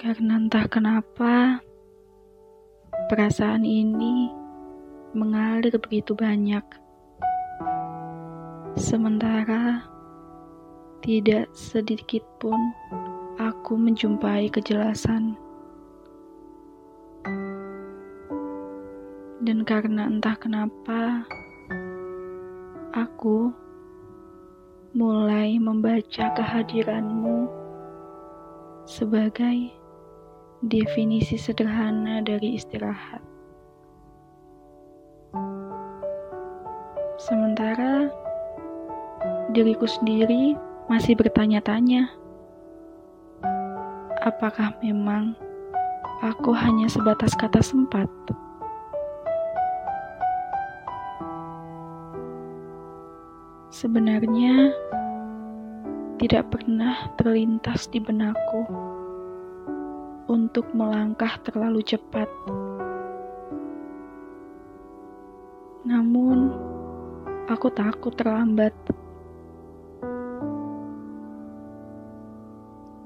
Karena entah kenapa, perasaan ini mengalir begitu banyak. Sementara tidak sedikit pun aku menjumpai kejelasan. Dan karena entah kenapa, aku mulai membaca kehadiranmu sebagai definisi sederhana dari istirahat. Sementara diriku sendiri masih bertanya-tanya, apakah memang aku hanya sebatas kata sempat? Sebenarnya tidak pernah terlintas di benakku untuk melangkah terlalu cepat. Namun, aku takut terlambat.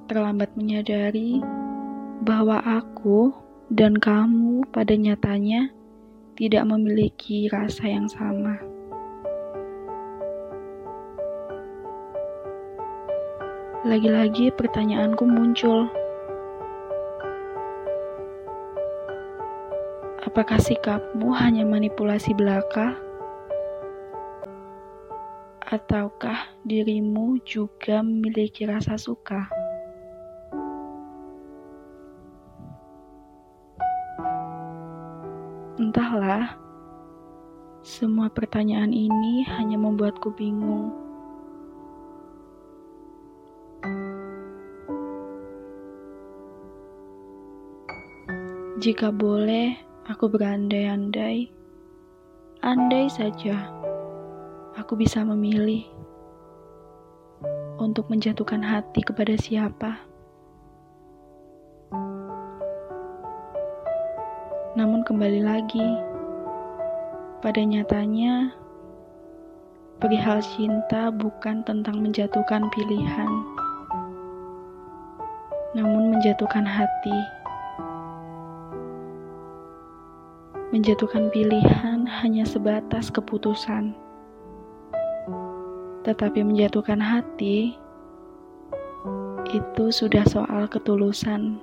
Terlambat menyadari bahwa aku dan kamu pada nyatanya tidak memiliki rasa yang sama. Lagi-lagi pertanyaanku muncul. Apakah sikapmu hanya manipulasi belaka? Ataukah dirimu juga memiliki rasa suka? Entahlah, semua pertanyaan ini hanya membuatku bingung. Jika boleh, Aku berandai-andai, andai saja aku bisa memilih untuk menjatuhkan hati kepada siapa. Namun, kembali lagi pada nyatanya, perihal cinta bukan tentang menjatuhkan pilihan, namun menjatuhkan hati. menjatuhkan pilihan hanya sebatas keputusan, tetapi menjatuhkan hati itu sudah soal ketulusan.